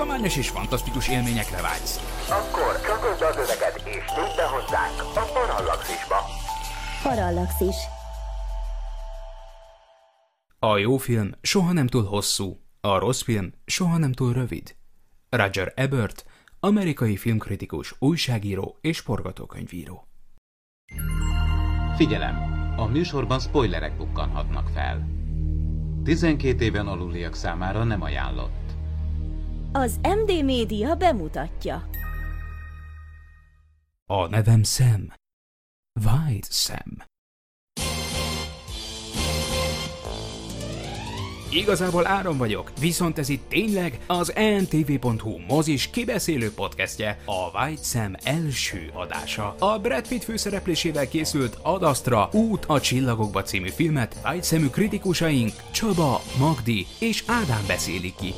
tudományos és fantasztikus élményekre vágysz. Akkor csatold az öveket és tűnj be hozzánk a Parallaxisba. Parallaxis. A jó film soha nem túl hosszú, a rossz film soha nem túl rövid. Roger Ebert, amerikai filmkritikus, újságíró és forgatókönyvíró. Figyelem! A műsorban spoilerek bukkanhatnak fel. 12 éven aluliak számára nem ajánlott. Az MD Média bemutatja. A nevem Sam. White Sam. Igazából Áron vagyok, viszont ez itt tényleg az entv.hu mozis kibeszélő podcastje, a White Sam első adása. A Brad Pitt főszereplésével készült Ad Astra Út a csillagokba című filmet White Samű kritikusaink Csaba, Magdi és Ádám beszélik ki.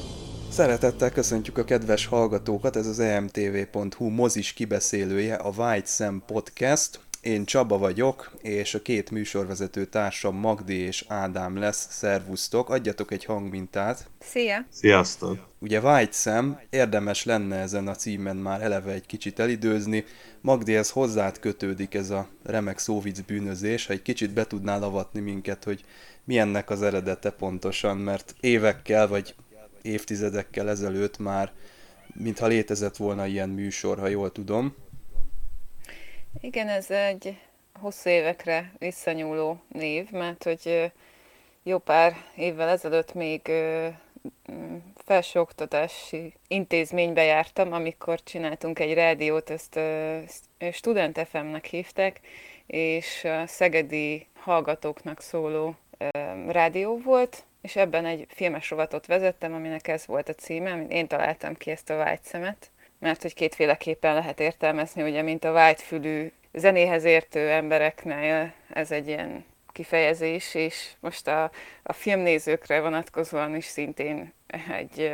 Szeretettel köszöntjük a kedves hallgatókat, ez az emtv.hu mozis kibeszélője, a White Sam Podcast. Én Csaba vagyok, és a két műsorvezető társam Magdi és Ádám lesz. Szervusztok, adjatok egy hangmintát. Szia! Sziasztok! Ugye White Sam, érdemes lenne ezen a címen már eleve egy kicsit elidőzni. Magdi, ez hozzád kötődik ez a remek szóvic bűnözés, ha egy kicsit be tudnál avatni minket, hogy mi ennek az eredete pontosan, mert évekkel vagy évtizedekkel ezelőtt már, mintha létezett volna ilyen műsor, ha jól tudom. Igen, ez egy hosszú évekre visszanyúló név, mert hogy jó pár évvel ezelőtt még felsőoktatási intézménybe jártam, amikor csináltunk egy rádiót, ezt Student FM-nek hívták, és a szegedi hallgatóknak szóló rádió volt, és ebben egy filmes rovatot vezettem, aminek ez volt a címe, én találtam ki ezt a vágyszemet, mert hogy kétféleképpen lehet értelmezni, ugye, mint a vágyfülű zenéhez értő embereknél ez egy ilyen kifejezés, és most a, a filmnézőkre vonatkozóan is szintén egy,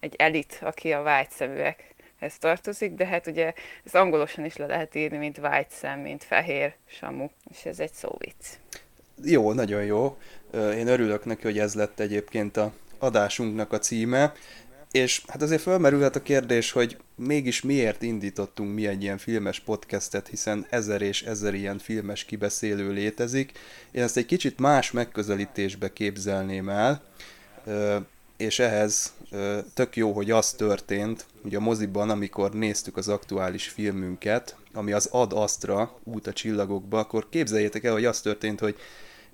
egy elit, aki a vágyszeműekhez tartozik, de hát ugye ez angolosan is le lehet írni, mint vágyszem, mint fehér samu, és ez egy szóvic. Jó, nagyon jó. Én örülök neki, hogy ez lett egyébként a adásunknak a címe. És hát azért felmerülhet a kérdés, hogy mégis miért indítottunk mi egy ilyen filmes podcastet, hiszen ezer és ezer ilyen filmes kibeszélő létezik. Én ezt egy kicsit más megközelítésbe képzelném el, és ehhez tök jó, hogy az történt, hogy a moziban, amikor néztük az aktuális filmünket, ami az Ad Astra, út a csillagokba, akkor képzeljétek el, hogy az történt, hogy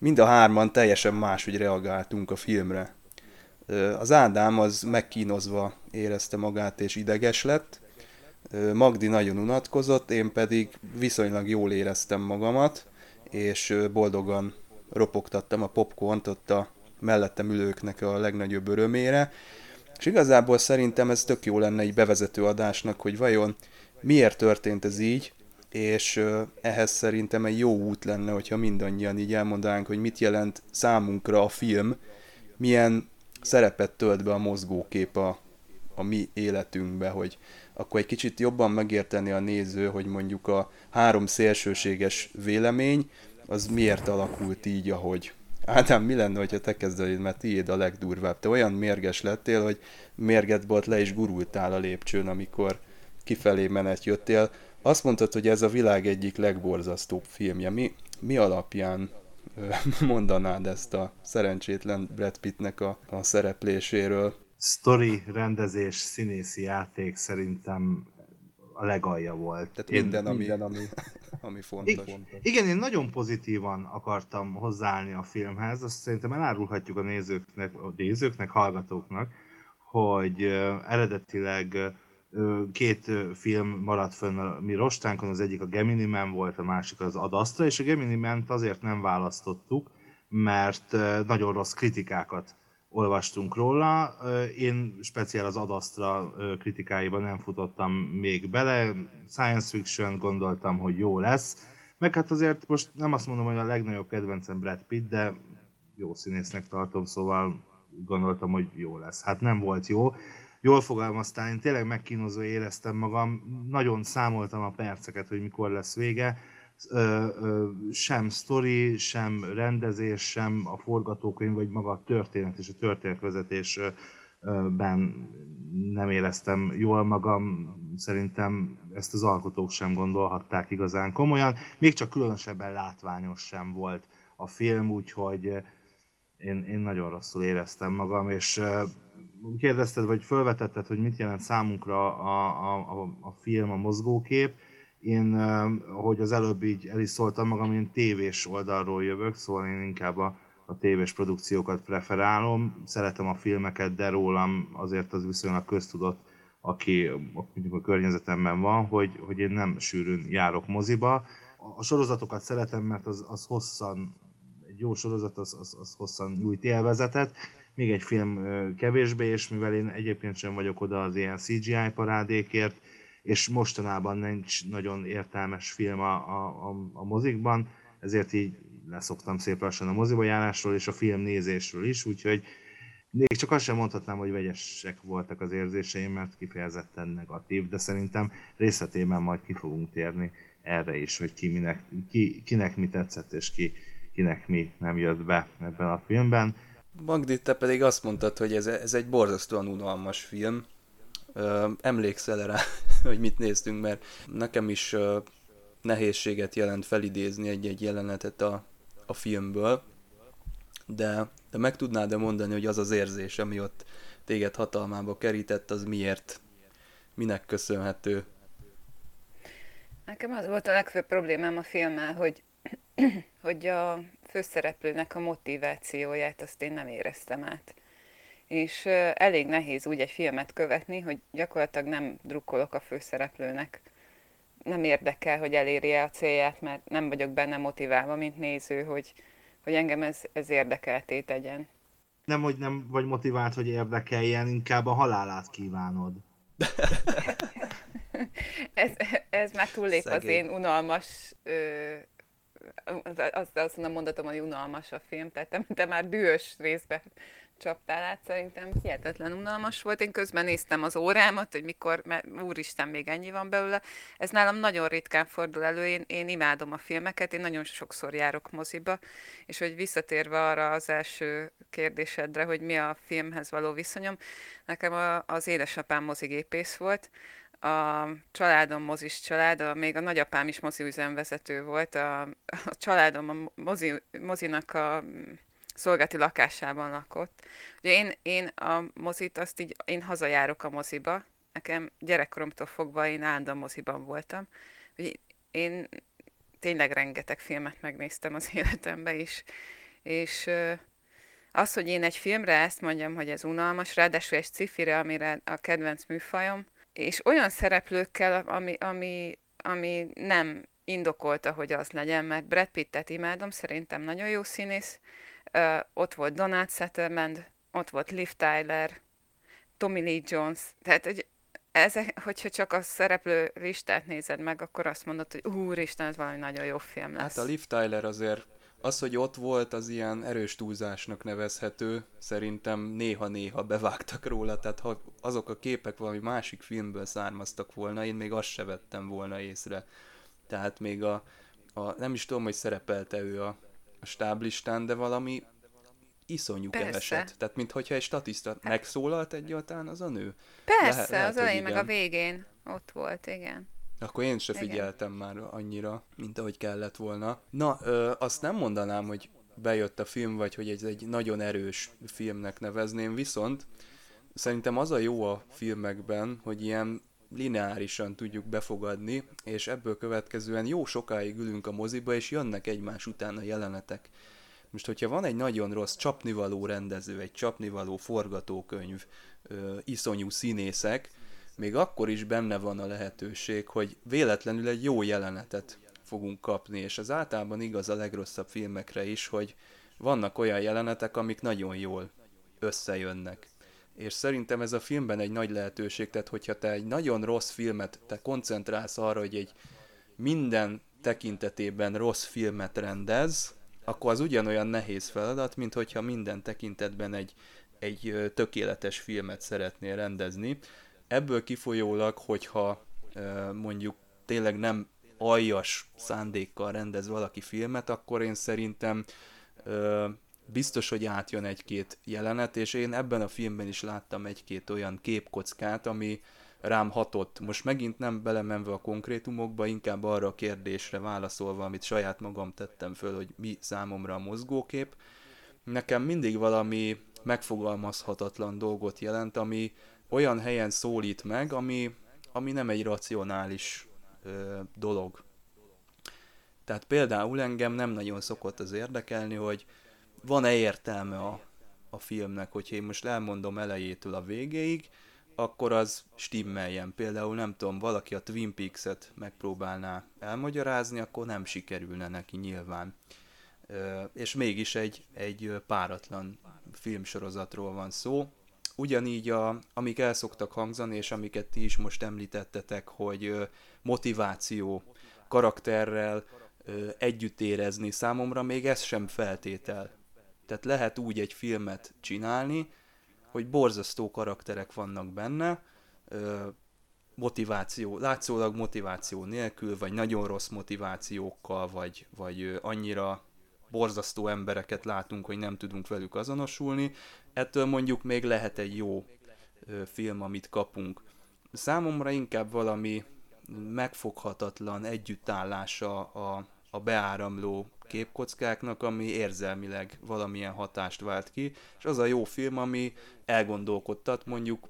mind a hárman teljesen máshogy reagáltunk a filmre. Az Ádám az megkínozva érezte magát és ideges lett, Magdi nagyon unatkozott, én pedig viszonylag jól éreztem magamat, és boldogan ropogtattam a popcornt ott a mellettem ülőknek a legnagyobb örömére. És igazából szerintem ez tök jó lenne egy bevezető adásnak, hogy vajon miért történt ez így, és ehhez szerintem egy jó út lenne, hogyha mindannyian így elmondanánk, hogy mit jelent számunkra a film, milyen szerepet tölt be a mozgókép a, a mi életünkbe, hogy akkor egy kicsit jobban megérteni a néző, hogy mondjuk a három szélsőséges vélemény, az miért alakult így, ahogy. Ádám, mi lenne, hogyha te kezdenéd, mert tiéd a legdurvább. Te olyan mérges lettél, hogy mérgetbolt le is gurultál a lépcsőn, amikor kifelé menet jöttél. Azt mondtad, hogy ez a világ egyik legborzasztóbb filmje. Mi, mi alapján mondanád ezt a szerencsétlen Brad Pittnek a, a szerepléséről? Story, rendezés, színészi játék szerintem a legalja volt. Tehát én, minden, ami, minden, ami, ami fontos. I- igen, én nagyon pozitívan akartam hozzáállni a filmhez, azt szerintem elárulhatjuk a nézőknek, a nézőknek, hallgatóknek, hogy eredetileg két film maradt fönn a mi rostánkon, az egyik a Gemini Man volt, a másik az Ad Astra, és a Gemini man azért nem választottuk, mert nagyon rossz kritikákat olvastunk róla. Én speciál az Adastra kritikáiban nem futottam még bele. Science fiction gondoltam, hogy jó lesz. Meg hát azért most nem azt mondom, hogy a legnagyobb kedvencem Brad Pitt, de jó színésznek tartom, szóval gondoltam, hogy jó lesz. Hát nem volt jó. Jól fogalmaztál, én tényleg megkínozva éreztem magam, nagyon számoltam a perceket, hogy mikor lesz vége. Sem sztori, sem rendezés, sem a forgatókönyv, vagy maga a történet és a történetvezetés ben nem éreztem jól magam, szerintem ezt az alkotók sem gondolhatták igazán komolyan, még csak különösebben látványos sem volt a film, úgyhogy én, én nagyon rosszul éreztem magam, és kérdezted, vagy felvetetted, hogy mit jelent számunkra a, a, a, a film, a mozgókép. Én, ahogy az előbb így el is szóltam magam, én tévés oldalról jövök, szóval én inkább a, a tévés produkciókat preferálom. Szeretem a filmeket, de rólam azért az viszonylag köztudott, aki mondjuk a környezetemben van, hogy, hogy én nem sűrűn járok moziba. A sorozatokat szeretem, mert az, az hosszan, egy jó sorozat az, az, az hosszan nyújt élvezetet, még egy film kevésbé, és mivel én egyébként sem vagyok oda az ilyen CGI parádékért, és mostanában nincs nagyon értelmes film a, a, a, a mozikban, ezért így leszoktam szép lassan a moziba járásról és a film nézésről is, úgyhogy még csak azt sem mondhatnám, hogy vegyesek voltak az érzéseim, mert kifejezetten negatív, de szerintem részletében majd ki fogunk térni erre is, hogy ki minek, ki, kinek mi tetszett, és ki, kinek mi nem jött be ebben a filmben. Magdi, te pedig azt mondtad, hogy ez, ez egy borzasztóan unalmas film. Emlékszel rá, hogy mit néztünk, mert nekem is nehézséget jelent felidézni egy-egy jelenetet a, a filmből, de, de meg tudnád-e mondani, hogy az az érzés, ami ott téged hatalmába kerített, az miért, minek köszönhető? Nekem az volt a legfőbb problémám a filmmel, hogy, hogy a főszereplőnek a motivációját azt én nem éreztem át. És elég nehéz úgy egy filmet követni, hogy gyakorlatilag nem drukkolok a főszereplőnek. Nem érdekel, hogy elérje a célját, mert nem vagyok benne motiválva, mint néző, hogy, hogy engem ez, ez érdekelté tegyen. Nem, hogy nem vagy motivált, hogy érdekeljen, inkább a halálát kívánod. ez, ez már túllép Szegény. az én unalmas ö, azt, azt mondom, mondatom, hogy unalmas a film, tehát te, te már dühös részbe csaptál át, szerintem hihetetlen unalmas volt. Én közben néztem az órámat, hogy mikor, mert úristen, még ennyi van belőle. Ez nálam nagyon ritkán fordul elő, én, én imádom a filmeket, én nagyon sokszor járok moziba, és hogy visszatérve arra az első kérdésedre, hogy mi a filmhez való viszonyom, nekem a, az édesapám mozigépész volt, a családom mozis család, még a nagyapám is mozi üzemvezető volt, a, a családom a mozi, mozinak a szolgálati lakásában lakott. Ugye én, én a mozit, azt így, én hazajárok a moziba, nekem gyerekkoromtól fogva én állandóan moziban voltam. Ugye én tényleg rengeteg filmet megnéztem az életemben is, és az, hogy én egy filmre ezt mondjam, hogy ez unalmas, ráadásul egy cifire, amire a kedvenc műfajom, és olyan szereplőkkel, ami, ami, ami nem indokolta, hogy az legyen, mert Brad Pittet imádom, szerintem nagyon jó színész, uh, ott volt Donald Sutherland, ott volt Liv Tyler, Tommy Lee Jones, tehát hogy ezek, hogyha csak a szereplő listát nézed meg, akkor azt mondod, hogy úristen, ez valami nagyon jó film lesz. Hát a Liv Tyler azért az, hogy ott volt, az ilyen erős túlzásnak nevezhető. Szerintem néha-néha bevágtak róla, tehát ha azok a képek valami másik filmből származtak volna, én még azt se vettem volna észre. Tehát még a, a nem is tudom, hogy szerepelte ő a, a stáblistán, de valami iszonyú Persze. keveset. Tehát, mintha egy statiszta hát. megszólalt egyáltalán az a nő. Persze, lehet, lehet, az elején meg a végén ott volt, igen. Akkor én se figyeltem Igen. már annyira, mint ahogy kellett volna. Na, ö, azt nem mondanám, hogy bejött a film, vagy hogy ez egy nagyon erős filmnek nevezném, viszont szerintem az a jó a filmekben, hogy ilyen lineárisan tudjuk befogadni, és ebből következően jó sokáig ülünk a moziba, és jönnek egymás után a jelenetek. Most, hogyha van egy nagyon rossz csapnivaló rendező, egy csapnivaló forgatókönyv, ö, iszonyú színészek, még akkor is benne van a lehetőség, hogy véletlenül egy jó jelenetet fogunk kapni, és az általában igaz a legrosszabb filmekre is, hogy vannak olyan jelenetek, amik nagyon jól összejönnek. És szerintem ez a filmben egy nagy lehetőség, tehát hogyha te egy nagyon rossz filmet, te koncentrálsz arra, hogy egy minden tekintetében rossz filmet rendez, akkor az ugyanolyan nehéz feladat, mint hogyha minden tekintetben egy, egy tökéletes filmet szeretnél rendezni ebből kifolyólag, hogyha mondjuk tényleg nem aljas szándékkal rendez valaki filmet, akkor én szerintem biztos, hogy átjön egy-két jelenet, és én ebben a filmben is láttam egy-két olyan képkockát, ami rám hatott. Most megint nem belemenve a konkrétumokba, inkább arra a kérdésre válaszolva, amit saját magam tettem föl, hogy mi számomra a mozgókép. Nekem mindig valami megfogalmazhatatlan dolgot jelent, ami olyan helyen szólít meg, ami, ami nem egy racionális ö, dolog. Tehát például engem nem nagyon szokott az érdekelni, hogy van-e értelme a, a filmnek, hogyha én most elmondom elejétől a végéig, akkor az stimmeljen. Például nem tudom, valaki a Twin Peaks-et megpróbálná elmagyarázni, akkor nem sikerülne neki nyilván. És mégis egy, egy páratlan filmsorozatról van szó. Ugyanígy, a, amik el szoktak hangzani, és amiket ti is most említettetek, hogy motiváció, karakterrel együtt érezni, számomra még ez sem feltétel. Tehát lehet úgy egy filmet csinálni, hogy borzasztó karakterek vannak benne, motiváció, látszólag motiváció nélkül, vagy nagyon rossz motivációkkal, vagy, vagy annyira borzasztó embereket látunk, hogy nem tudunk velük azonosulni. Ettől mondjuk még lehet egy jó film, amit kapunk. Számomra inkább valami megfoghatatlan együttállása a, a beáramló képkockáknak, ami érzelmileg valamilyen hatást vált ki, és az a jó film, ami elgondolkodtat, mondjuk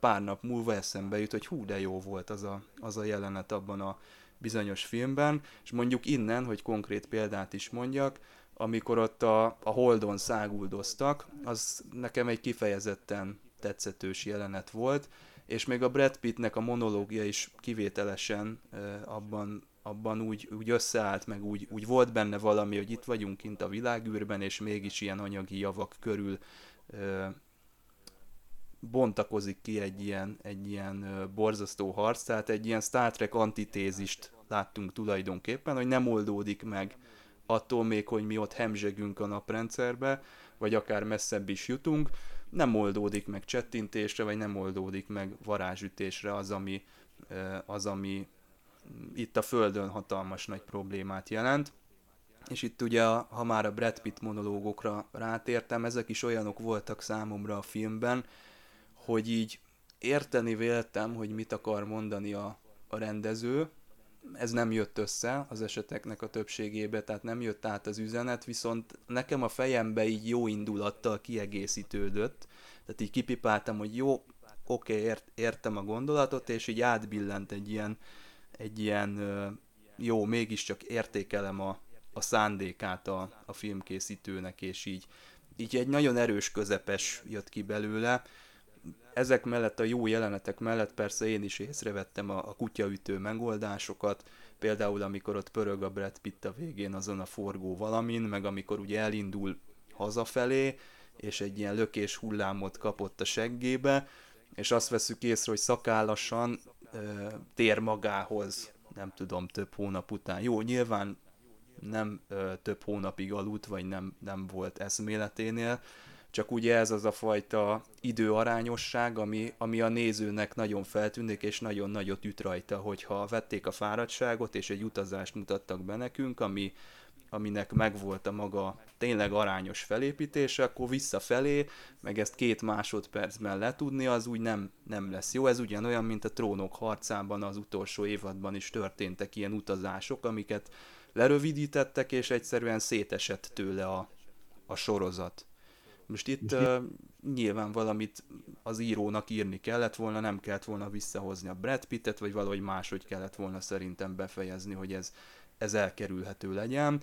pár nap múlva eszembe jut, hogy hú, de jó volt az a, az a jelenet abban a bizonyos filmben, és mondjuk innen, hogy konkrét példát is mondjak, amikor ott a, a Holdon száguldoztak, az nekem egy kifejezetten tetszetős jelenet volt, és még a Brad Pittnek a monológia is kivételesen abban abban úgy, úgy összeállt, meg úgy, úgy volt benne valami, hogy itt vagyunk kint a világűrben, és mégis ilyen anyagi javak körül bontakozik ki egy ilyen, egy ilyen borzasztó harc, tehát egy ilyen Star Trek antitézist láttunk tulajdonképpen, hogy nem oldódik meg attól még, hogy mi ott hemzsegünk a naprendszerbe, vagy akár messzebb is jutunk, nem oldódik meg csettintésre, vagy nem oldódik meg varázsütésre az, ami, az, ami itt a Földön hatalmas nagy problémát jelent. És itt ugye, ha már a Brad Pitt monológokra rátértem, ezek is olyanok voltak számomra a filmben, hogy így érteni véltem, hogy mit akar mondani a, a rendező. Ez nem jött össze az eseteknek a többségébe, tehát nem jött át az üzenet, viszont nekem a fejembe így jó indulattal kiegészítődött. Tehát így kipipáltam, hogy jó, oké, okay, ért, értem a gondolatot, és így átbillent egy ilyen egy ilyen jó, mégiscsak értékelem a, a szándékát a, a filmkészítőnek, és így, így egy nagyon erős közepes jött ki belőle. Ezek mellett a jó jelenetek mellett persze én is észrevettem a, a kutyaütő megoldásokat, például amikor ott pörög a Brad Pitt a végén azon a forgó valamin, meg amikor ugye elindul hazafelé, és egy ilyen lökés hullámot kapott a seggébe, és azt veszük észre, hogy szakállasan tér magához, nem tudom, több hónap után. Jó, nyilván nem ö, több hónapig aludt, vagy nem, nem volt eszméleténél, csak ugye ez az a fajta időarányosság, ami, ami a nézőnek nagyon feltűnik, és nagyon nagyot üt rajta, hogyha vették a fáradtságot, és egy utazást mutattak be nekünk, ami, aminek megvolt a maga tényleg arányos felépítése, akkor visszafelé, meg ezt két másodpercben letudni, az úgy nem, nem lesz jó. Ez ugyanolyan, mint a trónok harcában az utolsó évadban is történtek ilyen utazások, amiket lerövidítettek, és egyszerűen szétesett tőle a, a sorozat. Most itt uh, nyilván valamit az írónak írni kellett volna, nem kellett volna visszahozni a Brad Pittet, vagy valahogy máshogy kellett volna szerintem befejezni, hogy ez, ez elkerülhető legyen.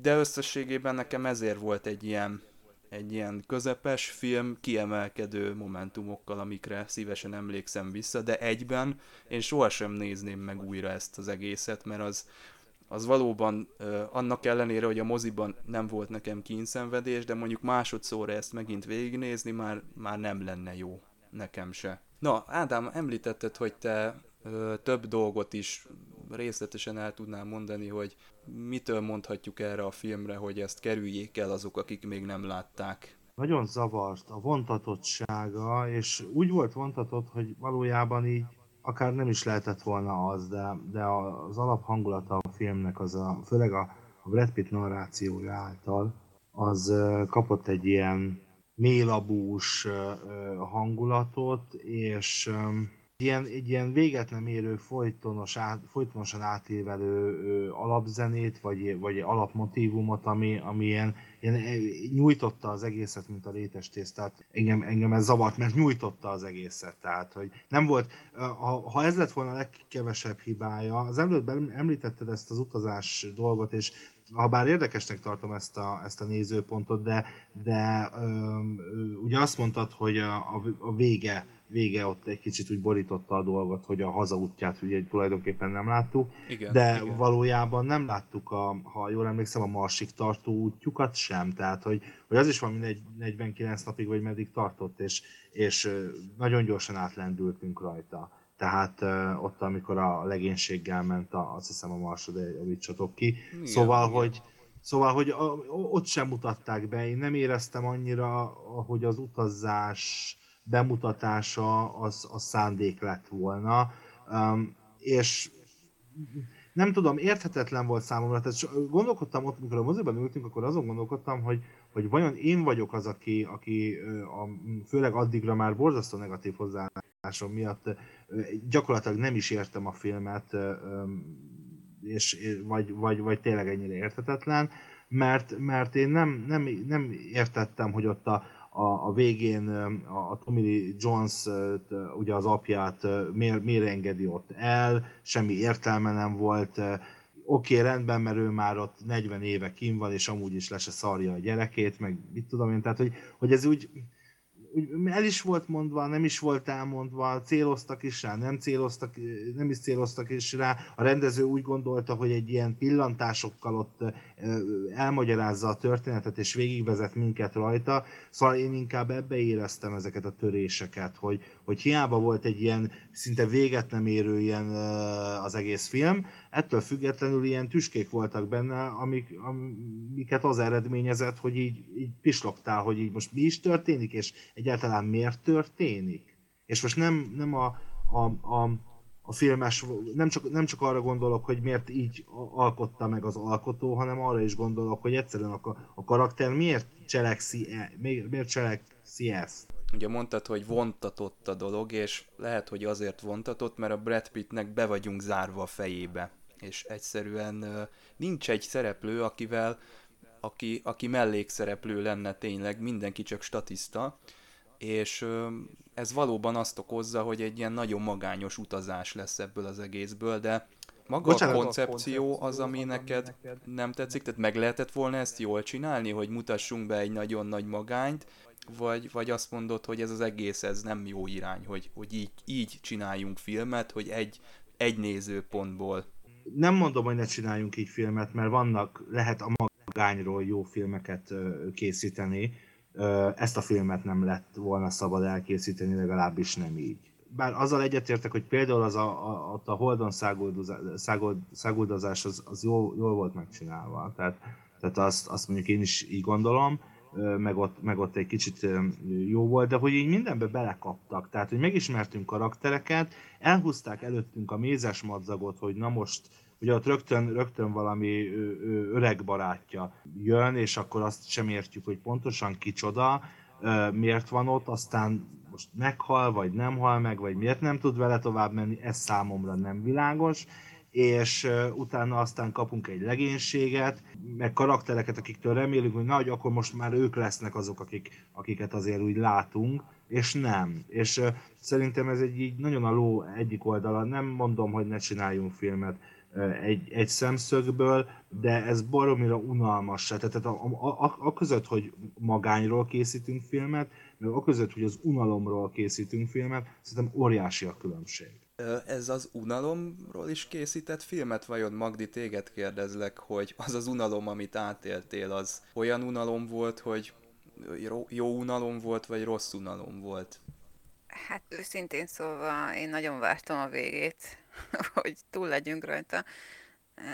De összességében nekem ezért volt egy ilyen, egy ilyen közepes film, kiemelkedő momentumokkal, amikre szívesen emlékszem vissza, de egyben én sohasem nézném meg újra ezt az egészet, mert az, az valóban annak ellenére, hogy a moziban nem volt nekem kínszenvedés, de mondjuk másodszorra ezt megint végignézni már, már nem lenne jó nekem se. Na, Ádám, említetted, hogy te ö, több dolgot is részletesen el tudnám mondani, hogy mitől mondhatjuk erre a filmre, hogy ezt kerüljék el azok, akik még nem látták. Nagyon zavart a vontatottsága, és úgy volt vontatott, hogy valójában így akár nem is lehetett volna az, de, de az alaphangulata a filmnek, az a, főleg a, a Brad Pitt narrációja által, az kapott egy ilyen mélabús hangulatot, és ilyen, egy ilyen véget nem érő, folytonos át, folytonosan átévelő ö, alapzenét, vagy, vagy alapmotívumot, ami, ami ilyen, ilyen, nyújtotta az egészet, mint a létes tésztát. Engem, engem ez zavart, mert nyújtotta az egészet. Tehát, hogy nem volt, ha, ha ez lett volna a legkevesebb hibája, az előbb említetted ezt az utazás dolgot, és ha bár érdekesnek tartom ezt a, ezt a nézőpontot, de, de ö, ugye azt mondtad, hogy a, a, a vége vége ott egy kicsit úgy borította a dolgot, hogy a hazaútját ugye tulajdonképpen nem láttuk, igen, de igen. valójában nem láttuk, a, ha jól emlékszem, a Marsig tartó útjukat sem, tehát hogy, hogy az is van, mint 49 napig, vagy meddig tartott, és, és nagyon gyorsan átlendültünk rajta. Tehát uh, ott, amikor a legénységgel ment, a, azt hiszem a Marsod, javítsatok ki. Igen, szóval, igen. hogy Szóval, hogy a, ott sem mutatták be, én nem éreztem annyira, hogy az utazás bemutatása az, az szándék lett volna. Um, és nem tudom, érthetetlen volt számomra. Tehát gondolkodtam ott, amikor a moziban ültünk, akkor azon gondolkodtam, hogy, hogy vajon én vagyok az, aki, aki a, főleg addigra már borzasztó negatív hozzáállásom miatt gyakorlatilag nem is értem a filmet, és, vagy, vagy, vagy tényleg ennyire érthetetlen, mert, mert én nem, nem, nem értettem, hogy ott a, a, a végén a, a Tommy Jones, ugye az apját miért, miért engedi ott el, semmi értelme nem volt, oké, okay, rendben, mert ő már ott 40 éve kim van, és amúgy is le se szarja a gyerekét, meg mit tudom én, tehát hogy, hogy ez úgy, el is volt mondva, nem is volt elmondva, céloztak is rá, nem céloztak, nem is céloztak is rá. A rendező úgy gondolta, hogy egy ilyen pillantásokkal ott elmagyarázza a történetet, és végigvezet minket rajta. Szóval én inkább ebbe éreztem ezeket a töréseket, hogy, hogy hiába volt egy ilyen szinte véget nem érő ilyen az egész film, ettől függetlenül ilyen tüskék voltak benne, amik, amiket az eredményezett, hogy így, így pislogtál, hogy így most mi is történik, és egyáltalán miért történik. És most nem, nem a, a, a, a filmes, nem csak, nem csak arra gondolok, hogy miért így alkotta meg az alkotó, hanem arra is gondolok, hogy egyszerűen a, a karakter miért cselekszi, e, miért, cselekszi ezt. Ugye mondtad, hogy vontatott a dolog, és lehet, hogy azért vontatott, mert a Brad Pittnek be vagyunk zárva a fejébe és egyszerűen nincs egy szereplő, akivel, aki, aki mellékszereplő lenne tényleg, mindenki csak statiszta, és ez valóban azt okozza, hogy egy ilyen nagyon magányos utazás lesz ebből az egészből, de maga Bocsánat, a koncepció az, ami neked nem tetszik, tehát meg lehetett volna ezt jól csinálni, hogy mutassunk be egy nagyon nagy magányt, vagy, vagy azt mondod, hogy ez az egész ez nem jó irány, hogy, hogy így, így csináljunk filmet, hogy egy, egy nézőpontból nem mondom, hogy ne csináljunk így filmet, mert vannak, lehet a magányról jó filmeket készíteni. Ezt a filmet nem lett volna szabad elkészíteni, legalábbis nem így. Bár azzal egyetértek, hogy például az a, a, a Holdon száguldozás az, az jól, jól volt megcsinálva. Tehát, tehát azt, azt mondjuk én is így gondolom, meg ott, meg ott egy kicsit jó volt, de hogy így mindenbe belekaptak. Tehát, hogy megismertünk karaktereket, elhúzták előttünk a mézes madzagot, hogy na most ugye ott rögtön, rögtön valami öreg barátja jön, és akkor azt sem értjük, hogy pontosan kicsoda, miért van ott, aztán most meghal, vagy nem hal meg, vagy miért nem tud vele tovább menni, ez számomra nem világos, és utána aztán kapunk egy legénységet, meg karaktereket, akiktől remélünk, hogy na, hogy akkor most már ők lesznek azok, akik, akiket azért úgy látunk, és nem. És szerintem ez egy így nagyon a ló egyik oldala, nem mondom, hogy ne csináljunk filmet, egy, egy szemszögből, de ez baromira unalmas. Tehát a, a, a, a között, hogy magányról készítünk filmet, meg a között, hogy az unalomról készítünk filmet, szerintem óriási a különbség. Ez az unalomról is készített filmet? Vajon Magdi, téged kérdezlek, hogy az az unalom, amit átéltél, az olyan unalom volt, hogy jó unalom volt, vagy rossz unalom volt? Hát őszintén szólva én nagyon vártam a végét, hogy túl legyünk rajta.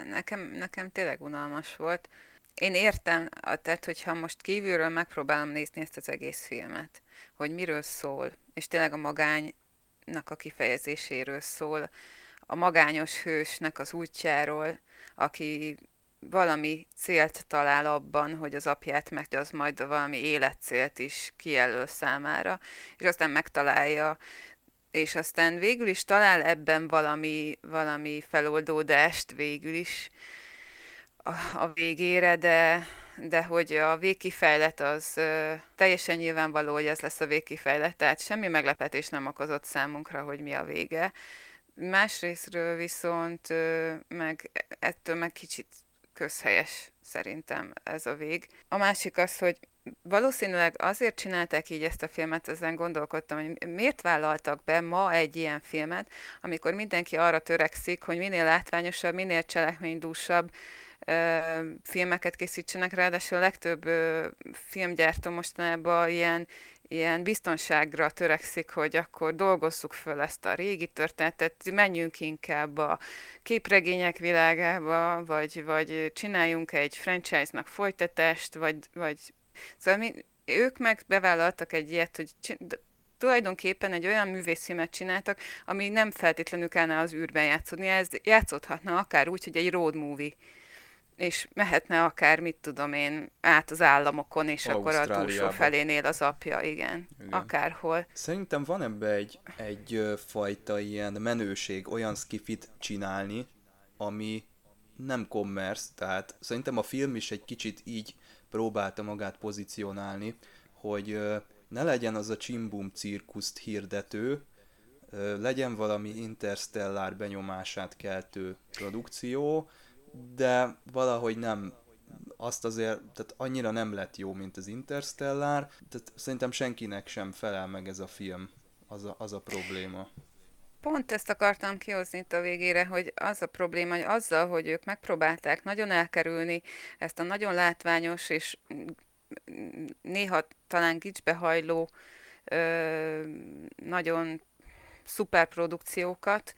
Nekem, nekem tényleg unalmas volt. Én értem, tehát hogyha most kívülről megpróbálom nézni ezt az egész filmet, hogy miről szól, és tényleg a magánynak a kifejezéséről szól, a magányos hősnek az útjáról, aki valami célt talál abban, hogy az apját meg az majd valami életcélt is kijelöl számára, és aztán megtalálja, és aztán végül is talál ebben valami, valami feloldódást végül is a, a végére, de, de hogy a végkifejlet az ö, teljesen nyilvánvaló, hogy ez lesz a végkifejlet, tehát semmi meglepetés nem okozott számunkra, hogy mi a vége. Másrésztről viszont ö, meg ettől meg kicsit közhelyes szerintem ez a vég. A másik az, hogy valószínűleg azért csinálták így ezt a filmet, ezen gondolkodtam, hogy miért vállaltak be ma egy ilyen filmet, amikor mindenki arra törekszik, hogy minél látványosabb, minél cselekménydúsabb, filmeket készítsenek, ráadásul a legtöbb filmgyártó mostanában ilyen, ilyen biztonságra törekszik, hogy akkor dolgozzuk föl ezt a régi történetet, menjünk inkább a képregények világába, vagy, vagy csináljunk egy franchise-nak folytatást, vagy, vagy szóval mi, ők meg bevállaltak egy ilyet, hogy tulajdonképpen egy olyan művészfilmet csináltak, ami nem feltétlenül kellene az űrben játszódni, ez játszódhatna akár úgy, hogy egy road movie és mehetne akár, mit tudom én, át az államokon, és akkor a túlsó felénél az apja, igen, igen. akárhol. Szerintem van ebbe egy, egy fajta ilyen menőség, olyan skifit csinálni, ami nem commerce, tehát szerintem a film is egy kicsit így próbálta magát pozícionálni, hogy ne legyen az a csimbum cirkuszt hirdető, legyen valami interstellár benyomását keltő produkció, de valahogy nem azt azért, tehát annyira nem lett jó, mint az Interstellar, tehát szerintem senkinek sem felel meg ez a film, az a, az a probléma. Pont ezt akartam kihozni itt a végére, hogy az a probléma, hogy azzal, hogy ők megpróbálták nagyon elkerülni ezt a nagyon látványos és néha talán gicsbehajló nagyon szuperprodukciókat,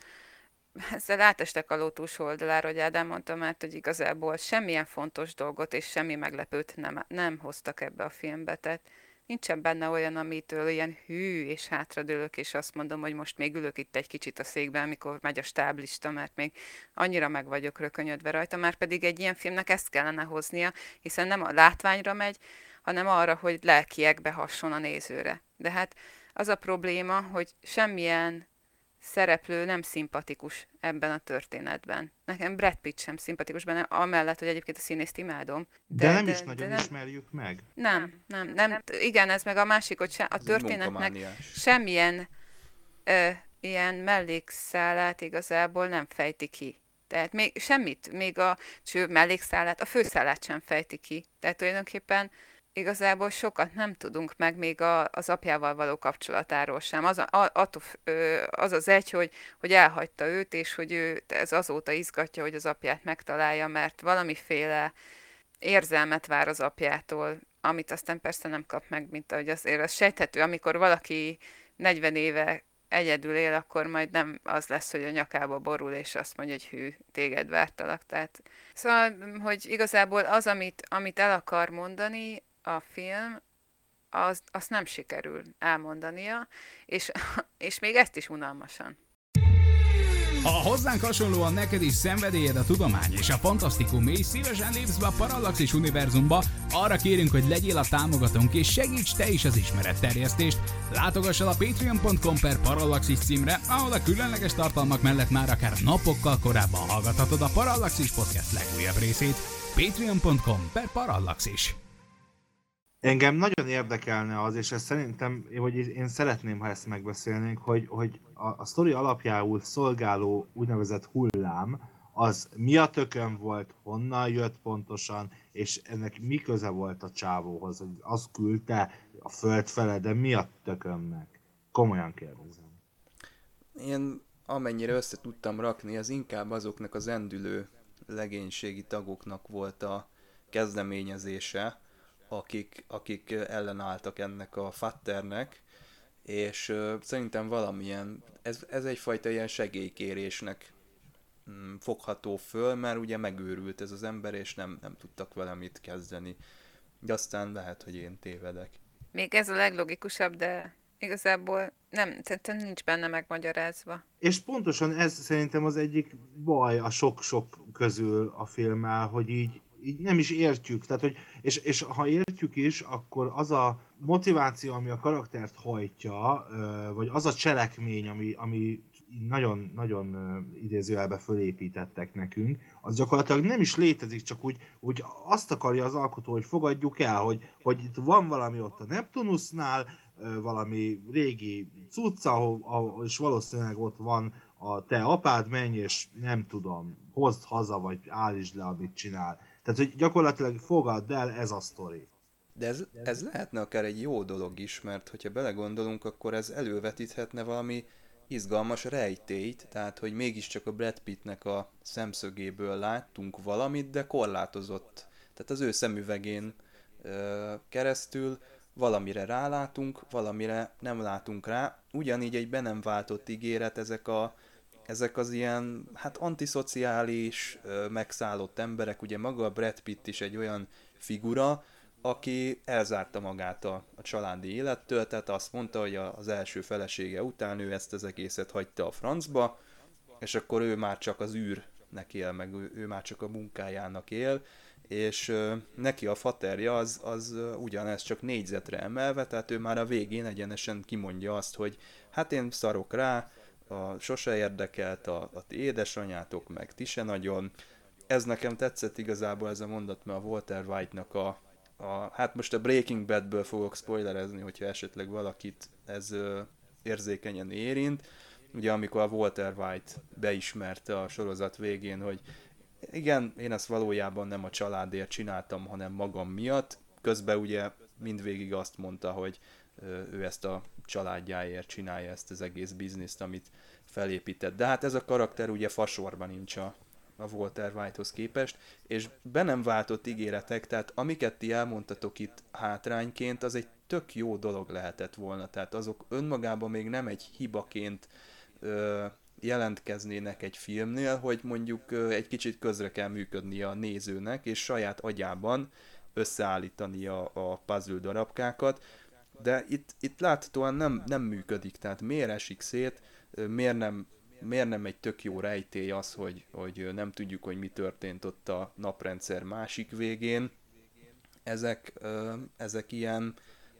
ezzel átestek a lótus oldalára, hogy Ádám mondta már, hogy igazából semmilyen fontos dolgot és semmi meglepőt nem, nem hoztak ebbe a filmbe, tehát nincsen benne olyan, amitől ilyen hű, és hátradőlök, és azt mondom, hogy most még ülök itt egy kicsit a székben, amikor megy a stáblista, mert még annyira meg vagyok rökönyödve rajta, már pedig egy ilyen filmnek ezt kellene hoznia, hiszen nem a látványra megy, hanem arra, hogy lelkiekbe hasson a nézőre. De hát az a probléma, hogy semmilyen szereplő nem szimpatikus ebben a történetben. Nekem Brad Pitt sem szimpatikus benne, amellett, hogy egyébként a színészt imádom. De, de nem de, is nagyon de nem, ismerjük meg. Nem, nem, nem, igen, ez meg a másik, hogy se, a ez történetnek semmilyen ö, ilyen mellékszálát igazából nem fejti ki. Tehát még semmit, még a cső mellékszálát, a főszálát sem fejti ki. Tehát tulajdonképpen igazából sokat nem tudunk meg még a, az apjával való kapcsolatáról sem. Az, a, attól, az az egy, hogy, hogy elhagyta őt, és hogy ő ez azóta izgatja, hogy az apját megtalálja, mert valamiféle érzelmet vár az apjától, amit aztán persze nem kap meg, mint ahogy azért az sejthető, amikor valaki 40 éve egyedül él, akkor majd nem az lesz, hogy a nyakába borul, és azt mondja, hogy hű, téged vártalak. Tehát, szóval, hogy igazából az, amit, amit el akar mondani, a film, az, azt nem sikerül elmondania, és, és még ezt is unalmasan. Ha hozzánk hasonlóan neked is szenvedélyed a tudomány és a fantasztikum, és szívesen lépsz be a Parallaxis univerzumba, arra kérünk, hogy legyél a támogatónk és segíts te is az ismeretterjesztést. Látogass el a patreon.com per Parallaxis címre, ahol a különleges tartalmak mellett már akár napokkal korábban hallgathatod a Parallaxis podcast legújabb részét. patreon.com per Parallaxis. Engem nagyon érdekelne az, és ezt szerintem, hogy én szeretném, ha ezt megbeszélnénk, hogy, hogy a, a sztori alapjául szolgáló úgynevezett hullám, az mi a tökön volt, honnan jött pontosan, és ennek mi köze volt a csávóhoz, hogy az küldte a föld fele, de mi a tökönnek? Komolyan kérdezem. Én amennyire össze tudtam rakni, az inkább azoknak az endülő legénységi tagoknak volt a kezdeményezése, akik, akik ellenálltak ennek a fatternek, és uh, szerintem valamilyen, ez, ez egyfajta ilyen segélykérésnek mm, fogható föl, mert ugye megőrült ez az ember, és nem, nem tudtak vele mit kezdeni. De aztán lehet, hogy én tévedek. Még ez a leglogikusabb, de igazából nem, szerintem nincs benne megmagyarázva. És pontosan ez szerintem az egyik baj a sok-sok közül a filmmel, hogy így, így nem is értjük. Tehát, hogy, és, és ha értjük is, akkor az a motiváció, ami a karaktert hajtja, vagy az a cselekmény, ami, ami nagyon, nagyon idézőjelbe fölépítettek nekünk, az gyakorlatilag nem is létezik, csak úgy, úgy azt akarja az alkotó, hogy fogadjuk el, hogy, hogy itt van valami ott a Neptunusnál, valami régi cucca, és valószínűleg ott van a te apád, menj és nem tudom, hozd haza, vagy állítsd le, amit csinál. Tehát, hogy gyakorlatilag fogadd el, ez a sztori. De ez, ez lehetne akár egy jó dolog is, mert hogyha belegondolunk, akkor ez elővetíthetne valami izgalmas rejtélyt, tehát hogy mégiscsak a Brad Pittnek a szemszögéből láttunk valamit, de korlátozott. Tehát az ő szemüvegén ö, keresztül valamire rálátunk, valamire nem látunk rá. Ugyanígy egy be nem váltott ígéret, ezek, a, ezek az ilyen hát antiszociális, megszállott emberek, ugye maga a Brad Pitt is egy olyan figura, aki elzárta magát a, a családi élettől, tehát azt mondta, hogy az első felesége után ő ezt az egészet hagyta a francba, és akkor ő már csak az űrnek él, meg ő, ő már csak a munkájának él, és neki a faterja az, az ugyanez csak négyzetre emelve, tehát ő már a végén egyenesen kimondja azt, hogy hát én szarok rá, a, sose érdekelt a, a ti édesanyátok, meg ti se nagyon. Ez nekem tetszett igazából ez a mondat, mert a Walter White-nak a, a, hát most a Breaking Badből fogok spoilerezni, hogyha esetleg valakit ez ö, érzékenyen érint. Ugye amikor a Walter White beismerte a sorozat végén, hogy igen, én ezt valójában nem a családért csináltam, hanem magam miatt. Közben ugye mindvégig azt mondta, hogy ő ezt a családjáért csinálja ezt az egész bizniszt, amit felépített. De hát ez a karakter ugye fasorban nincs a, a Walter Whitehoz képest, és be nem váltott ígéretek, tehát amiket ti elmondtatok itt hátrányként, az egy tök jó dolog lehetett volna, tehát azok önmagában még nem egy hibaként ö, jelentkeznének egy filmnél, hogy mondjuk egy kicsit közre kell működnie a nézőnek, és saját agyában összeállítani a, a puzzle darabkákat, de itt, itt láthatóan nem, nem működik, tehát miért esik szét, miért nem, miért nem egy tök jó rejtély az, hogy, hogy nem tudjuk, hogy mi történt ott a naprendszer másik végén. Ezek, ezek ilyen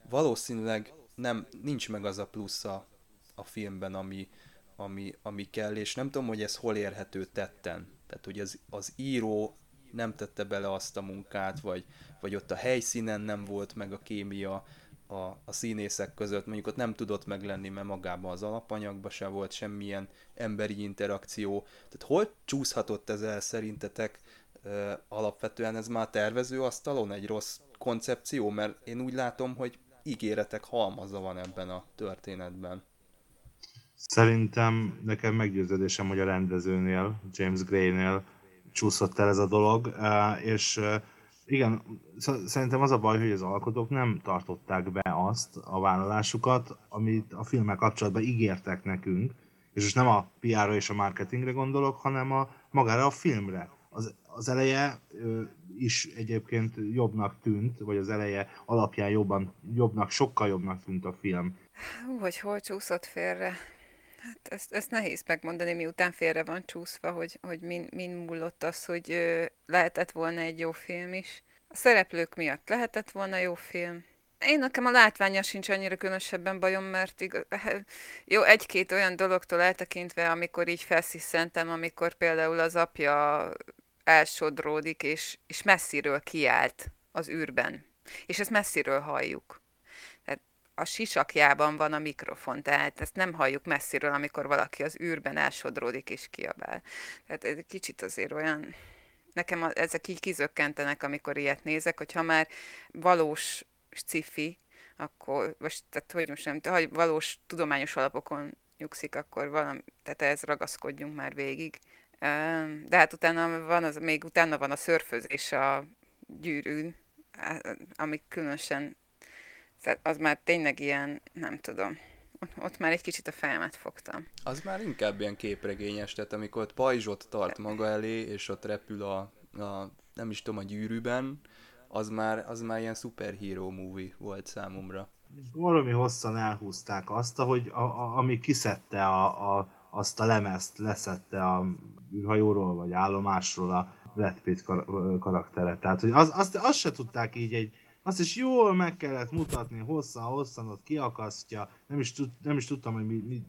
valószínűleg nem, nincs meg az a plusz a, a filmben, ami, ami, ami kell, és nem tudom, hogy ez hol érhető tetten. Tehát, hogy az, az író nem tette bele azt a munkát, vagy, vagy ott a helyszínen nem volt meg a kémia a, a színészek között, mondjuk ott nem tudott meglenni, mert magában az alapanyagban se volt semmilyen emberi interakció. Tehát hol csúszhatott ez el szerintetek ö, alapvetően ez már tervező asztalon egy rossz koncepció, mert én úgy látom, hogy ígéretek halmaza van ebben a történetben. Szerintem nekem meggyőződésem, hogy a rendezőnél, James Gray-nél csúszott el ez a dolog, és igen, szerintem az a baj, hogy az alkotók nem tartották be azt a vállalásukat, amit a filmmel kapcsolatban ígértek nekünk, és most nem a PR-ra és a marketingre gondolok, hanem a magára a filmre. Az, az eleje ö, is egyébként jobbnak tűnt, vagy az eleje alapján jobban, jobbnak, sokkal jobbnak tűnt a film. Hogy hol csúszott félre. Hát ezt, ezt nehéz megmondani, miután félre van csúszva, hogy, hogy min, min múlott az, hogy ö, lehetett volna egy jó film is. A szereplők miatt lehetett volna jó film. Én nekem a látványa sincs annyira különösebben bajom, mert igaz, jó, egy-két olyan dologtól eltekintve, amikor így felsziszentem, amikor például az apja elsodródik, és, és messziről kiállt az űrben. És ezt messziről halljuk a sisakjában van a mikrofon, tehát ezt nem halljuk messziről, amikor valaki az űrben elsodródik és kiabál. Tehát egy kicsit azért olyan, nekem ezek így kizökkentenek, amikor ilyet nézek, hogyha már valós sci akkor, vagy tehát hogy most nem, ha valós tudományos alapokon nyugszik, akkor valami, tehát ez ragaszkodjunk már végig. De hát utána van az, még utána van a szörfözés a gyűrűn, ami különösen tehát az már tényleg ilyen, nem tudom, ott már egy kicsit a fejemet fogtam. Az már inkább ilyen képregényes, tehát amikor ott pajzsot tart maga elé, és ott repül a, a nem is tudom, a gyűrűben, az már, az már ilyen superhero movie volt számomra. valami hosszan elhúzták azt, hogy a, a, ami kiszedte a, a, azt a lemezt, leszette a űrhajóról vagy állomásról a Brad Pitt kar- karaktere. Tehát, hogy az, azt, azt se tudták így egy, azt is jól meg kellett mutatni, hosszan-hosszan ott kiakasztja, nem is, tud, nem is tudtam, hogy mi, mi,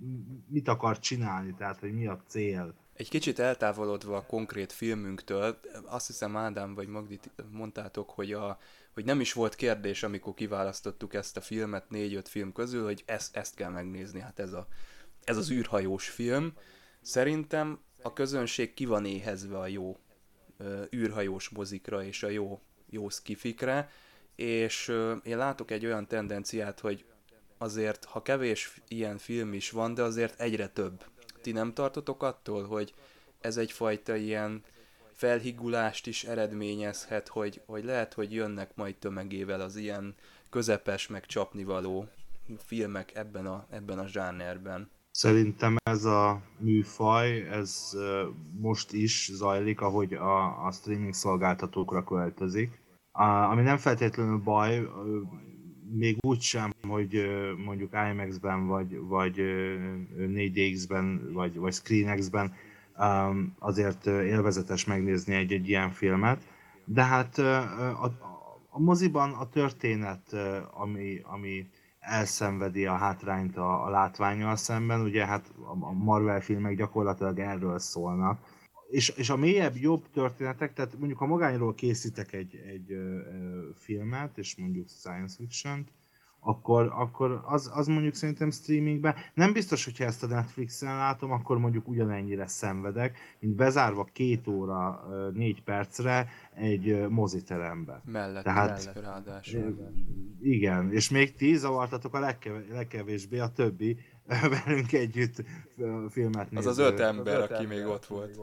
mit akar csinálni, tehát, hogy mi a cél. Egy kicsit eltávolodva a konkrét filmünktől, azt hiszem Ádám vagy Magdi mondtátok, hogy, a, hogy nem is volt kérdés, amikor kiválasztottuk ezt a filmet négy-öt film közül, hogy ezt, ezt kell megnézni, hát ez, a, ez az űrhajós film. Szerintem a közönség ki van éhezve a jó űrhajós mozikra és a jó, jó skifikre, és én látok egy olyan tendenciát, hogy azért, ha kevés ilyen film is van, de azért egyre több. Ti nem tartotok attól, hogy ez egyfajta ilyen felhigulást is eredményezhet, hogy, hogy lehet, hogy jönnek majd tömegével az ilyen közepes, meg csapnivaló filmek ebben a, ebben a zsánerben. Szerintem ez a műfaj, ez most is zajlik, ahogy a, a streaming szolgáltatókra költözik. Ami nem feltétlenül baj, még úgy sem, hogy mondjuk IMAX-ben, vagy, vagy 4DX-ben, vagy, vagy ScreenX-ben azért élvezetes megnézni egy-egy ilyen filmet, de hát a, a moziban a történet, ami, ami elszenvedi a hátrányt a, a látványjal szemben, ugye hát a Marvel filmek gyakorlatilag erről szólnak. És, és a mélyebb, jobb történetek, tehát mondjuk ha magányról készítek egy, egy ö, ö, filmet, és mondjuk science fiction akkor, akkor az, az mondjuk szerintem streamingben, nem biztos, hogyha ezt a Netflixen látom, akkor mondjuk ugyanennyire szenvedek, mint bezárva két óra, négy percre egy moziterembe. Mellett, Tehát, mellett ráadásul. Igen, és még ti zavartatok a legkev- legkevésbé a többi velünk együtt filmet néző. Az az öt ember, az öt aki ember, még ott volt.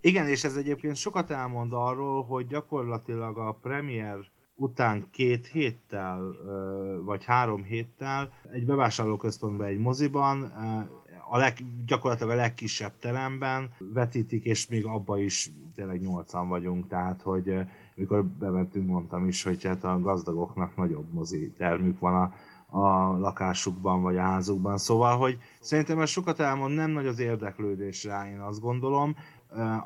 Igen, és ez egyébként sokat elmond arról, hogy gyakorlatilag a premier után két héttel, vagy három héttel egy bevásárlóközpontban, egy moziban, a leg, gyakorlatilag a legkisebb teremben vetítik, és még abba is tényleg nyolcan vagyunk, tehát hogy mikor bementünk, mondtam is, hogy hát a gazdagoknak nagyobb mozi termük van a, a lakásukban vagy a házukban. Szóval, hogy szerintem ez sokat elmond, nem nagy az érdeklődés rá, én azt gondolom.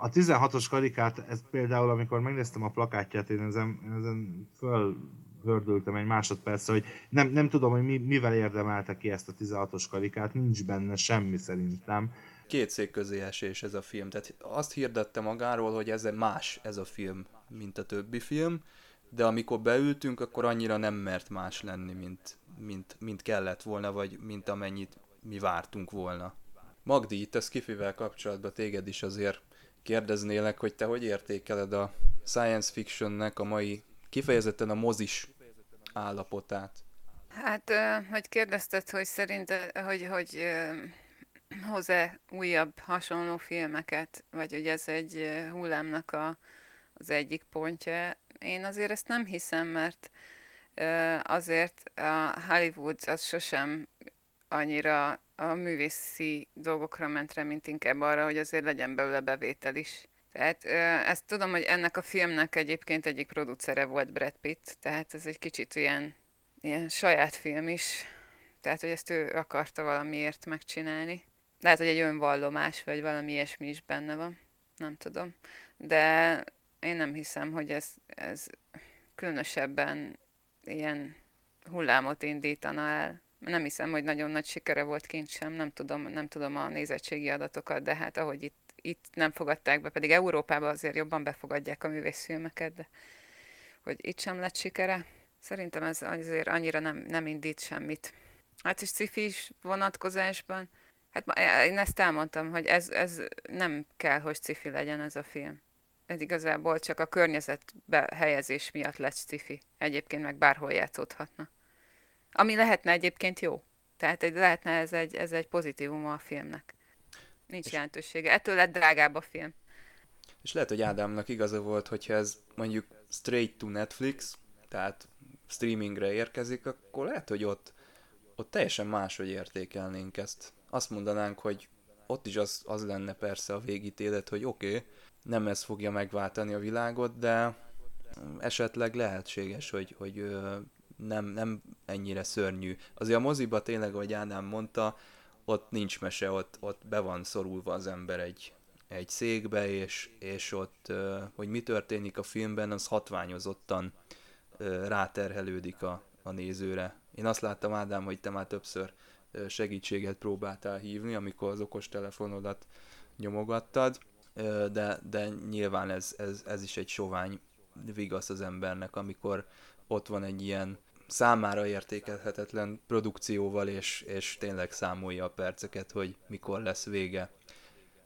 A 16-os karikát, ez például, amikor megnéztem a plakátját, én ezen, ezen fölhördültem egy másodpercre, hogy nem, nem tudom, hogy mi, mivel érdemelte ki ezt a 16-os karikát, nincs benne semmi szerintem. Két szék közé esés ez a film, tehát azt hirdette magáról, hogy ez más ez a film, mint a többi film, de amikor beültünk, akkor annyira nem mert más lenni, mint, mint, mint kellett volna, vagy mint amennyit mi vártunk volna. Magdi, itt a Skifivel kapcsolatban téged is azért kérdeznélek, hogy te hogy értékeled a science fictionnek a mai, kifejezetten a mozis állapotát? Hát, hogy kérdezted, hogy szerinted, hogy, hogy hoz-e újabb hasonló filmeket, vagy hogy ez egy hullámnak a, az egyik pontja. Én azért ezt nem hiszem, mert azért a Hollywood az sosem annyira a művészi dolgokra ment rá, mint inkább arra, hogy azért legyen belőle bevétel is. Tehát ezt tudom, hogy ennek a filmnek egyébként egyik producere volt Brad Pitt, tehát ez egy kicsit ilyen, ilyen saját film is. Tehát, hogy ezt ő akarta valamiért megcsinálni. Lehet, hogy egy önvallomás, vagy valami ilyesmi is benne van. Nem tudom. De én nem hiszem, hogy ez, ez különösebben ilyen hullámot indítana el nem hiszem, hogy nagyon nagy sikere volt kint sem, nem tudom, nem tudom a nézettségi adatokat, de hát ahogy itt, itt nem fogadták be, pedig Európában azért jobban befogadják a művészfilmeket, de hogy itt sem lett sikere, szerintem ez azért annyira nem, nem indít semmit. Hát is cifi vonatkozásban, hát én ezt elmondtam, hogy ez, ez nem kell, hogy cifi legyen ez a film. Ez igazából csak a környezetbe helyezés miatt lett cifi. Egyébként meg bárhol játszódhatna. Ami lehetne egyébként jó. Tehát egy, lehetne ez egy, ez egy pozitívum a filmnek. Nincs és jelentősége. Ettől lett drágább a film. És lehet, hogy Ádámnak igaza volt, hogyha ez mondjuk straight to Netflix, tehát streamingre érkezik, akkor lehet, hogy ott, ott teljesen máshogy értékelnénk ezt. Azt mondanánk, hogy ott is az, az lenne persze a végítélet, hogy oké, okay, nem ez fogja megváltani a világot, de esetleg lehetséges, hogy, hogy nem, nem ennyire szörnyű. Azért a moziba tényleg, ahogy Ádám mondta, ott nincs mese, ott, ott be van szorulva az ember egy, egy székbe, és, és ott, hogy mi történik a filmben, az hatványozottan ráterhelődik a, a nézőre. Én azt láttam, Ádám, hogy te már többször segítséget próbáltál hívni, amikor az okos telefonodat nyomogattad, de, de nyilván ez, ez, ez is egy sovány vigasz az embernek, amikor ott van egy ilyen számára értékelhetetlen produkcióval, és, és tényleg számolja a perceket, hogy mikor lesz vége.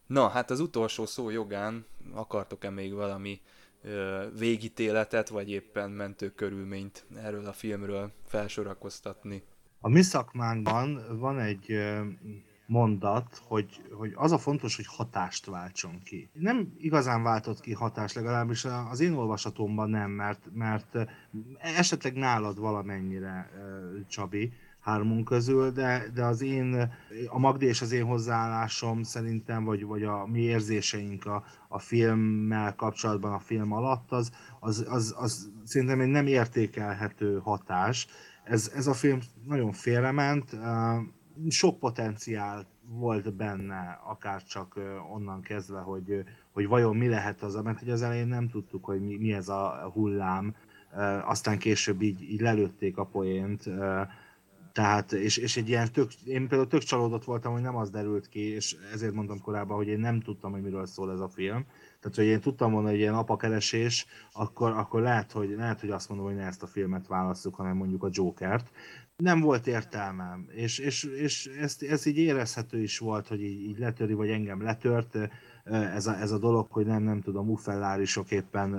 Na, hát az utolsó szó jogán akartok-e még valami ö, végítéletet, vagy éppen mentő körülményt erről a filmről felsorakoztatni? A mi szakmánkban van egy mondat, hogy, hogy az a fontos, hogy hatást váltson ki. Nem igazán váltott ki hatást, legalábbis az én olvasatomban nem, mert, mert esetleg nálad valamennyire, Csabi, hármunk közül, de, de az én, a Magdi és az én hozzáállásom szerintem, vagy, vagy a mi érzéseink a, a filmmel kapcsolatban a film alatt, az, az, az, az szerintem egy nem értékelhető hatás. Ez, ez a film nagyon félrement, sok potenciál volt benne, akár csak onnan kezdve, hogy, hogy vajon mi lehet az, mert hogy az elején nem tudtuk, hogy mi, mi ez a hullám, aztán később így, így lelőtték a poént, tehát, és, és egy ilyen tök, én például tök csalódott voltam, hogy nem az derült ki, és ezért mondtam korábban, hogy én nem tudtam, hogy miről szól ez a film. Tehát, hogy én tudtam volna, hogy ilyen apakeresés, akkor, akkor lehet, hogy, lehet, hogy azt mondom, hogy ne ezt a filmet választjuk, hanem mondjuk a Jokert nem volt értelmem, és, és, és ez, ez így érezhető is volt, hogy így, így letöri, vagy engem letört ez a, ez a dolog, hogy nem, nem tudom, uffellárisok éppen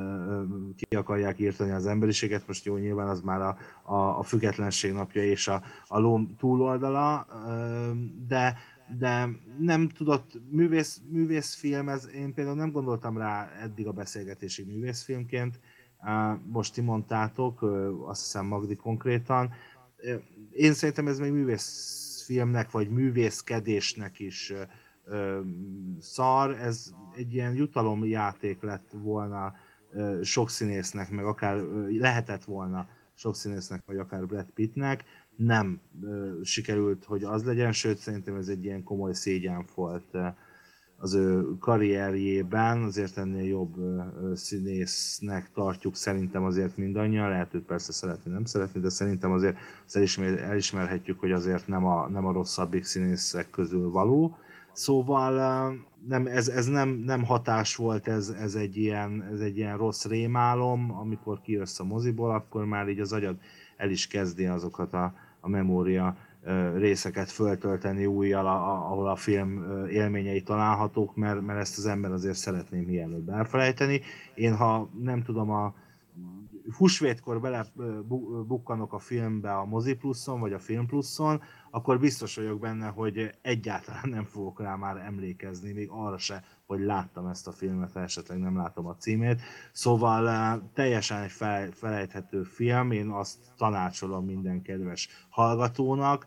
ki akarják írtani az emberiséget, most jó, nyilván az már a, a, a függetlenség napja és a, a ló túloldala, de, de nem tudott, művész, művészfilm, ez, én például nem gondoltam rá eddig a beszélgetésig művészfilmként, most ti mondtátok, azt hiszem Magdi konkrétan, én szerintem ez még művészfilmnek, vagy művészkedésnek is szar, ez egy ilyen jutalomjáték lett volna sok színésznek, meg akár lehetett volna sok színésznek, vagy akár Brad Pittnek, nem sikerült, hogy az legyen, sőt szerintem ez egy ilyen komoly szégyen volt az ő karrierjében, azért ennél jobb színésznek tartjuk szerintem azért mindannyian, lehet őt persze szeretni, nem szeretni, de szerintem azért elismer, elismerhetjük, hogy azért nem a, nem a rosszabbik színészek közül való. Szóval nem, ez, ez nem, nem hatás volt, ez, ez, egy ilyen, ez egy ilyen rossz rémálom, amikor kijössz a moziból, akkor már így az agyad el is kezdi azokat a, a memória részeket föltölteni újjal, ahol a film élményei találhatók, mert, mert ezt az ember azért szeretném mielőbb elfelejteni. Én ha nem tudom, a húsvétkor bele bukkanok a filmbe a Mozi Pluszon, vagy a Film Pluszon, akkor biztos vagyok benne, hogy egyáltalán nem fogok rá már emlékezni, még arra se, hogy láttam ezt a filmet, esetleg nem látom a címét. Szóval teljesen egy felejthető film, én azt tanácsolom minden kedves hallgatónak,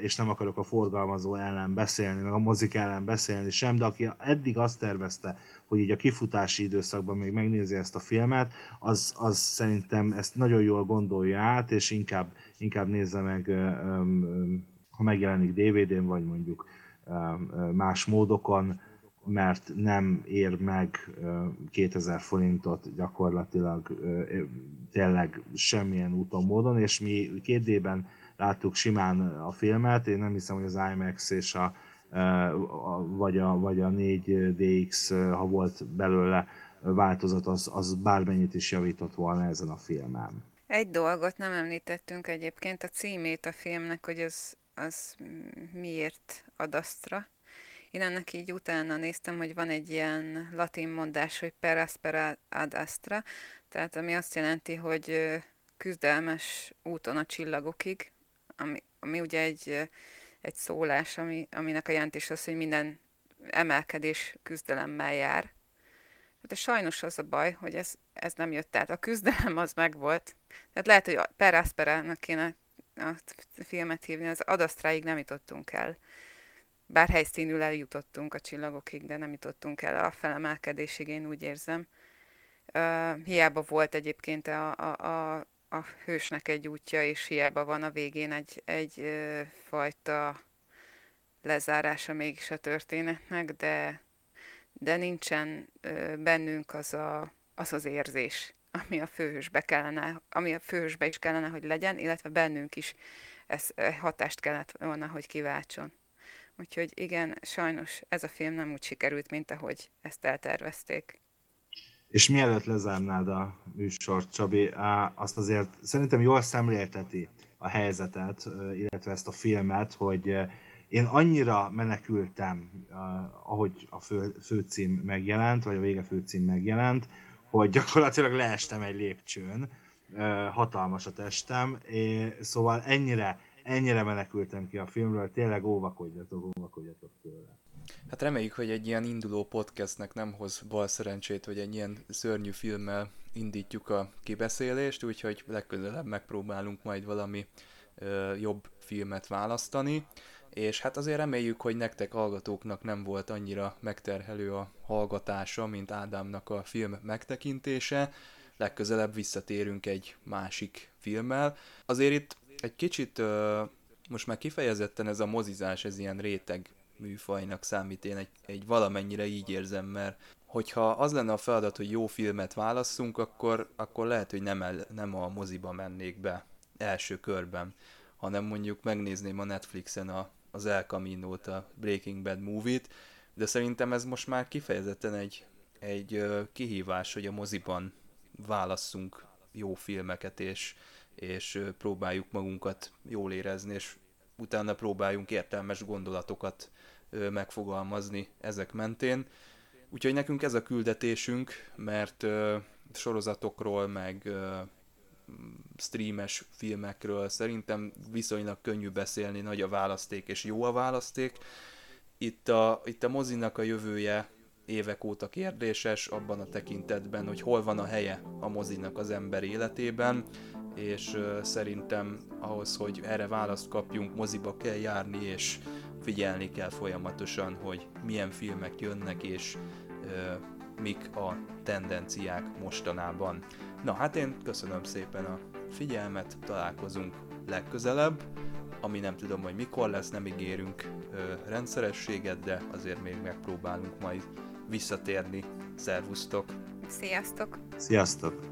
és nem akarok a forgalmazó ellen beszélni, meg a mozik ellen beszélni sem, de aki eddig azt tervezte, hogy így a kifutási időszakban még megnézi ezt a filmet, az, az szerintem ezt nagyon jól gondolja át, és inkább, inkább nézze meg, ha megjelenik DVD-n, vagy mondjuk más módokon, mert nem ér meg 2000 forintot gyakorlatilag tényleg semmilyen úton, módon, és mi két láttuk simán a filmet, én nem hiszem, hogy az IMAX és a, vagy a, vagy a 4DX, ha volt belőle változat, az, az bármennyit is javított volna ezen a filmen. Egy dolgot nem említettünk egyébként, a címét a filmnek, hogy az, az miért ad Astra. Én ennek így utána néztem, hogy van egy ilyen latin mondás, hogy per aspera ad astra, tehát ami azt jelenti, hogy küzdelmes úton a csillagokig, ami, ami ugye egy, egy szólás, ami, aminek a jelentés az, hogy minden emelkedés küzdelemmel jár. De sajnos az a baj, hogy ez, ez nem jött át. A küzdelem az megvolt. Tehát lehet, hogy per aspera kéne a filmet hívni, az adasztráig nem jutottunk el. Bár helyszínül eljutottunk a csillagokig, de nem jutottunk el a felemelkedésig, én úgy érzem. Uh, hiába volt egyébként a, a, a a hősnek egy útja, és hiába van a végén egy, egy fajta lezárása mégis a történetnek, de, de nincsen bennünk az, a, az az érzés, ami a főhősbe kellene, ami a főhősbe is kellene, hogy legyen, illetve bennünk is ez hatást kellett volna, hogy kiváltson. Úgyhogy igen, sajnos ez a film nem úgy sikerült, mint ahogy ezt eltervezték. És mielőtt lezárnád a műsort, Csabi, azt azért szerintem jól szemlélteti a helyzetet, illetve ezt a filmet, hogy én annyira menekültem, ahogy a fő, főcím megjelent, vagy a vége főcím megjelent, hogy gyakorlatilag leestem egy lépcsőn, hatalmas a testem, szóval ennyire, ennyire menekültem ki a filmről, tényleg óvakodjatok, óvakodjatok tőle. Hát reméljük, hogy egy ilyen induló podcastnek nem hoz bal szerencsét, hogy egy ilyen szörnyű filmmel indítjuk a kibeszélést, úgyhogy legközelebb megpróbálunk majd valami ö, jobb filmet választani, és hát azért reméljük, hogy nektek hallgatóknak nem volt annyira megterhelő a hallgatása, mint Ádámnak a film megtekintése, legközelebb visszatérünk egy másik filmmel. Azért itt egy kicsit ö, most már kifejezetten ez a mozizás, ez ilyen réteg műfajnak számít, én egy, egy valamennyire így érzem, mert hogyha az lenne a feladat, hogy jó filmet válasszunk, akkor, akkor lehet, hogy nem, el, nem a moziba mennék be első körben, hanem mondjuk megnézném a Netflixen a, az El Camino-t, a Breaking Bad movie-t, de szerintem ez most már kifejezetten egy, egy kihívás, hogy a moziban válasszunk jó filmeket, és, és próbáljuk magunkat jól érezni, és utána próbáljunk értelmes gondolatokat megfogalmazni ezek mentén. Úgyhogy nekünk ez a küldetésünk, mert sorozatokról, meg streames filmekről szerintem viszonylag könnyű beszélni, nagy a választék és jó a választék. Itt a, itt a mozinak a jövője évek óta kérdéses abban a tekintetben, hogy hol van a helye a mozinak az ember életében, és szerintem ahhoz, hogy erre választ kapjunk, moziba kell járni, és figyelni kell folyamatosan, hogy milyen filmek jönnek, és mik a tendenciák mostanában. Na hát én köszönöm szépen a figyelmet, találkozunk legközelebb, ami nem tudom, hogy mikor lesz, nem ígérünk ö, rendszerességet, de azért még megpróbálunk majd visszatérni. Szervusztok! Sziasztok! Sziasztok!